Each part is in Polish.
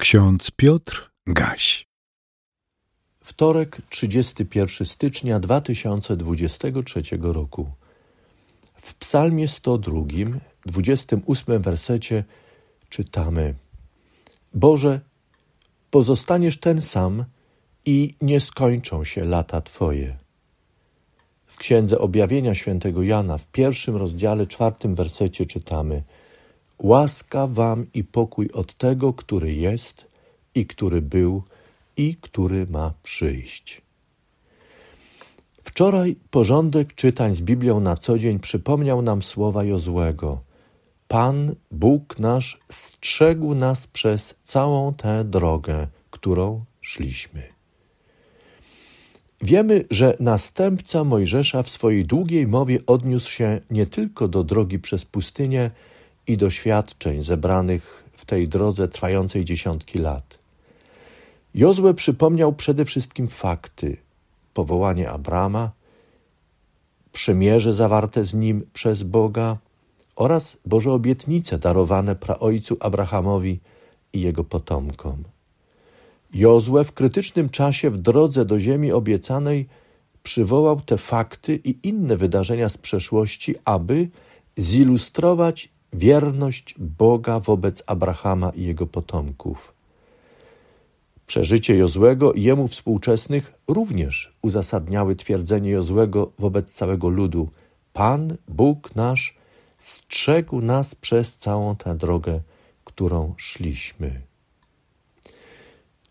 Ksiądz Piotr Gaś. Wtorek, 31 stycznia 2023 roku. W Psalmie 102, 28 wersecie czytamy: Boże, pozostaniesz ten sam i nie skończą się lata Twoje. W Księdze Objawienia Świętego Jana w pierwszym rozdziale, czwartym wersecie czytamy: Łaska wam i pokój od tego, który jest i który był i który ma przyjść. Wczoraj porządek czytań z Biblią na co dzień przypomniał nam słowa Jozłego. Pan, Bóg nasz, strzegł nas przez całą tę drogę, którą szliśmy. Wiemy, że następca Mojżesza w swojej długiej mowie odniósł się nie tylko do drogi przez pustynię, i doświadczeń zebranych w tej drodze trwającej dziesiątki lat. Jozue przypomniał przede wszystkim fakty: powołanie Abrama, przymierze zawarte z nim przez Boga oraz Boże obietnice darowane praojcu Abrahamowi i jego potomkom. Jozue w krytycznym czasie w drodze do ziemi obiecanej przywołał te fakty i inne wydarzenia z przeszłości, aby zilustrować wierność Boga wobec Abrahama i jego potomków. Przeżycie Jozłego i jemu współczesnych również uzasadniały twierdzenie Jozłego wobec całego ludu: Pan, Bóg nasz, strzegł nas przez całą tę drogę, którą szliśmy.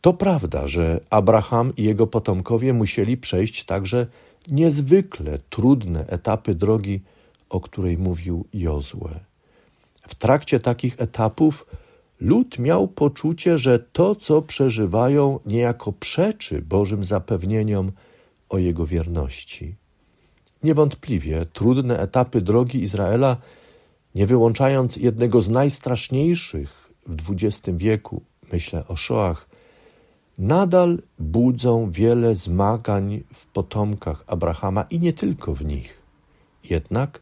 To prawda, że Abraham i jego potomkowie musieli przejść także niezwykle trudne etapy drogi, o której mówił Jozue. W trakcie takich etapów lud miał poczucie, że to, co przeżywają, niejako przeczy Bożym zapewnieniom o jego wierności. Niewątpliwie trudne etapy drogi Izraela, nie wyłączając jednego z najstraszniejszych w XX wieku, myślę o Szoach, nadal budzą wiele zmagań w potomkach Abrahama i nie tylko w nich. Jednak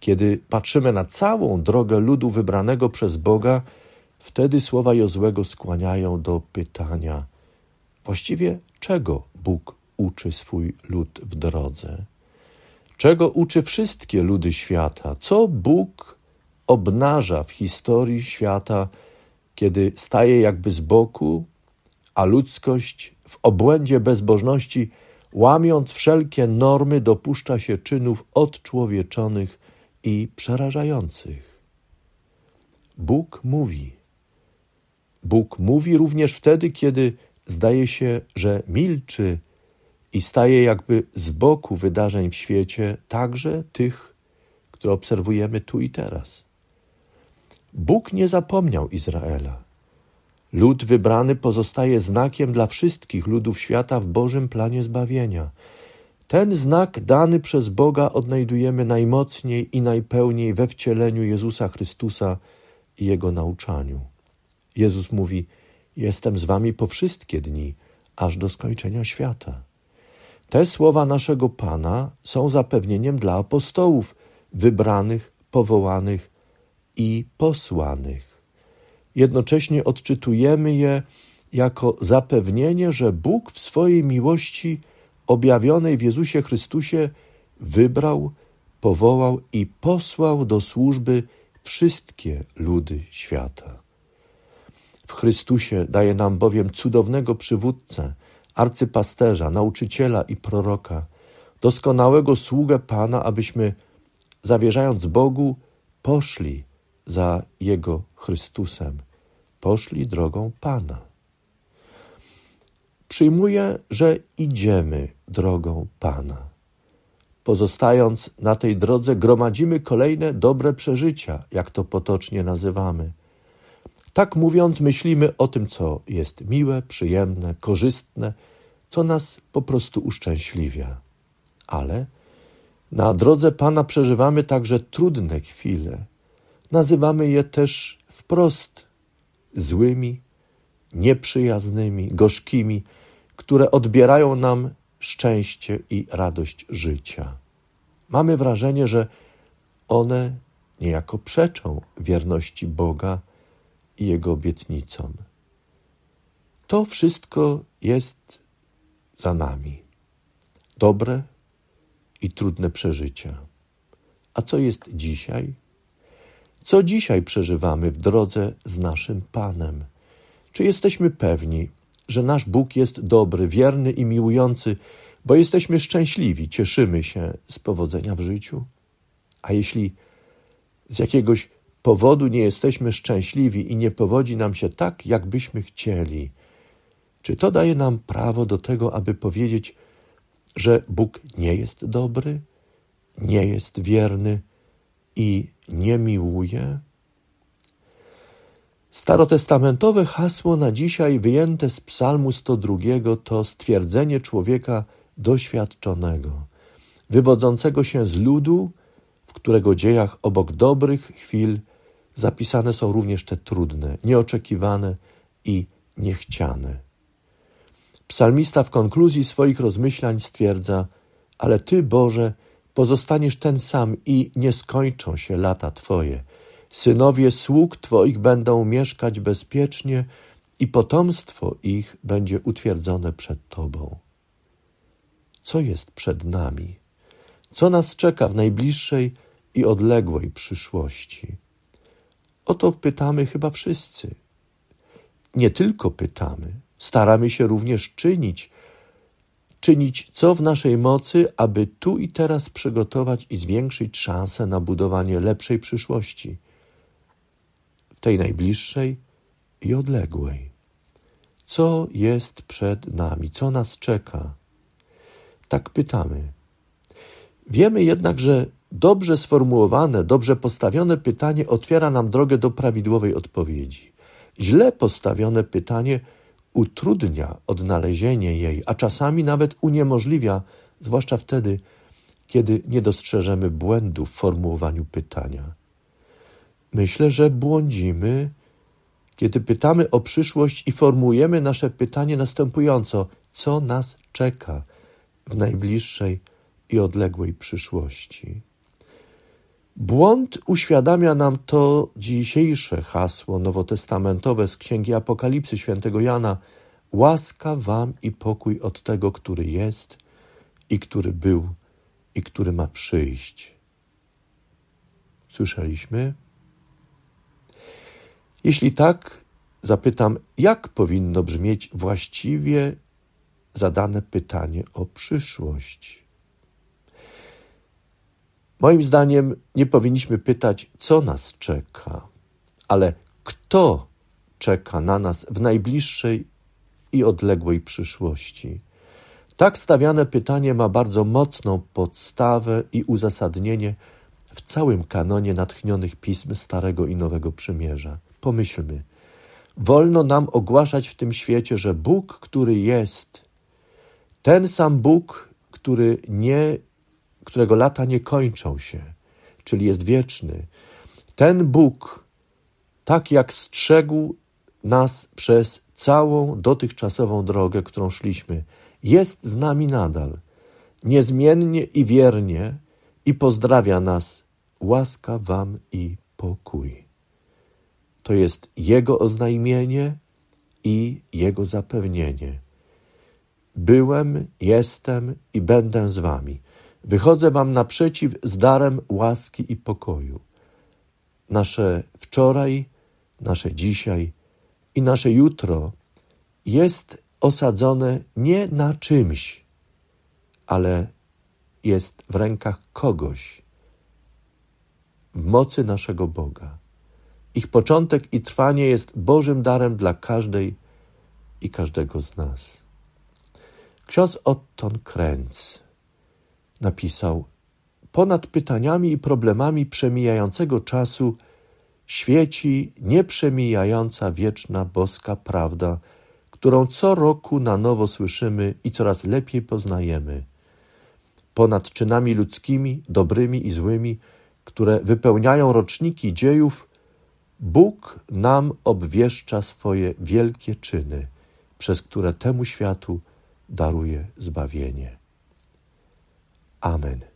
kiedy patrzymy na całą drogę ludu wybranego przez Boga, wtedy słowa Jozłego skłaniają do pytania: właściwie czego Bóg uczy swój lud w drodze? Czego uczy wszystkie ludy świata? Co Bóg obnaża w historii świata, kiedy staje jakby z boku, a ludzkość w obłędzie bezbożności, łamiąc wszelkie normy, dopuszcza się czynów odczłowieczonych i przerażających. Bóg mówi. Bóg mówi również wtedy, kiedy zdaje się, że milczy i staje jakby z boku wydarzeń w świecie, także tych, które obserwujemy tu i teraz. Bóg nie zapomniał Izraela. Lud wybrany pozostaje znakiem dla wszystkich ludów świata w Bożym planie zbawienia. Ten znak dany przez Boga odnajdujemy najmocniej i najpełniej we wcieleniu Jezusa Chrystusa i Jego nauczaniu. Jezus mówi: Jestem z wami po wszystkie dni, aż do skończenia świata. Te słowa naszego Pana są zapewnieniem dla apostołów, wybranych, powołanych i posłanych. Jednocześnie odczytujemy je jako zapewnienie, że Bóg w swojej miłości objawionej w Jezusie Chrystusie wybrał, powołał i posłał do służby wszystkie ludy świata. W Chrystusie daje nam bowiem cudownego przywódcę, arcypasterza, nauczyciela i proroka, doskonałego sługę Pana, abyśmy, zawierzając Bogu, poszli za Jego Chrystusem, poszli drogą Pana. Przyjmuję, że idziemy drogą Pana. Pozostając na tej drodze, gromadzimy kolejne dobre przeżycia, jak to potocznie nazywamy. Tak mówiąc, myślimy o tym, co jest miłe, przyjemne, korzystne, co nas po prostu uszczęśliwia. Ale na drodze Pana przeżywamy także trudne chwile. Nazywamy je też wprost złymi, nieprzyjaznymi, gorzkimi, które odbierają nam szczęście i radość życia. Mamy wrażenie, że one niejako przeczą wierności Boga i Jego obietnicom. To wszystko jest za nami. Dobre i trudne przeżycia. A co jest dzisiaj? Co dzisiaj przeżywamy w drodze z naszym Panem? Czy jesteśmy pewni, że nasz Bóg jest dobry, wierny i miłujący, bo jesteśmy szczęśliwi, cieszymy się z powodzenia w życiu? A jeśli z jakiegoś powodu nie jesteśmy szczęśliwi i nie powodzi nam się tak, jakbyśmy chcieli, czy to daje nam prawo do tego, aby powiedzieć, że Bóg nie jest dobry, nie jest wierny i nie miłuje? Starotestamentowe hasło na dzisiaj wyjęte z Psalmu 102 to stwierdzenie człowieka doświadczonego, wywodzącego się z ludu, w którego dziejach obok dobrych chwil zapisane są również te trudne, nieoczekiwane i niechciane. Psalmista w konkluzji swoich rozmyślań stwierdza: Ale Ty, Boże, pozostaniesz ten sam i nie skończą się lata Twoje. Synowie sług Twoich będą mieszkać bezpiecznie i potomstwo ich będzie utwierdzone przed Tobą. Co jest przed nami? Co nas czeka w najbliższej i odległej przyszłości? O to pytamy chyba wszyscy. Nie tylko pytamy, staramy się również czynić, czynić co w naszej mocy, aby tu i teraz przygotować i zwiększyć szanse na budowanie lepszej przyszłości, tej najbliższej i odległej. Co jest przed nami, co nas czeka? Tak pytamy. Wiemy jednak, że dobrze sformułowane, dobrze postawione pytanie otwiera nam drogę do prawidłowej odpowiedzi. Źle postawione pytanie utrudnia odnalezienie jej, a czasami nawet uniemożliwia, zwłaszcza wtedy, kiedy nie dostrzeżemy błędu w formułowaniu pytania. Myślę, że błądzimy, kiedy pytamy o przyszłość i formułujemy nasze pytanie następująco: co nas czeka w najbliższej i odległej przyszłości? Błąd uświadamia nam to dzisiejsze hasło nowotestamentowe z Księgi Apokalipsy świętego Jana: Łaska wam i pokój od tego, który jest i który był i który ma przyjść. Słyszeliśmy? Jeśli tak, zapytam, jak powinno brzmieć właściwie zadane pytanie o przyszłość? Moim zdaniem nie powinniśmy pytać, co nas czeka, ale kto czeka na nas w najbliższej i odległej przyszłości. Tak stawiane pytanie ma bardzo mocną podstawę i uzasadnienie w całym kanonie natchnionych pism Starego i Nowego Przymierza. Pomyślmy, wolno nam ogłaszać w tym świecie, że Bóg, który jest, ten sam Bóg, który nie którego lata nie kończą się, czyli jest wieczny. Ten Bóg, tak jak strzegł nas przez całą dotychczasową drogę, którą szliśmy, jest z nami nadal, niezmiennie i wiernie i pozdrawia nas. Łaska Wam i pokój. To jest Jego oznajmienie i Jego zapewnienie. Byłem, jestem i będę z Wami. Wychodzę Wam naprzeciw z darem łaski i pokoju. Nasze wczoraj, nasze dzisiaj i nasze jutro jest osadzone nie na czymś, ale jest w rękach kogoś, w mocy naszego Boga. Ich początek i trwanie jest Bożym darem dla każdej i każdego z nas. Ksiądz Otton Krenz napisał: Ponad pytaniami i problemami przemijającego czasu świeci nieprzemijająca wieczna boska prawda, którą co roku na nowo słyszymy i coraz lepiej poznajemy. Ponad czynami ludzkimi, dobrymi i złymi, które wypełniają roczniki dziejów, Bóg nam obwieszcza swoje wielkie czyny, przez które temu światu daruje zbawienie. Amen.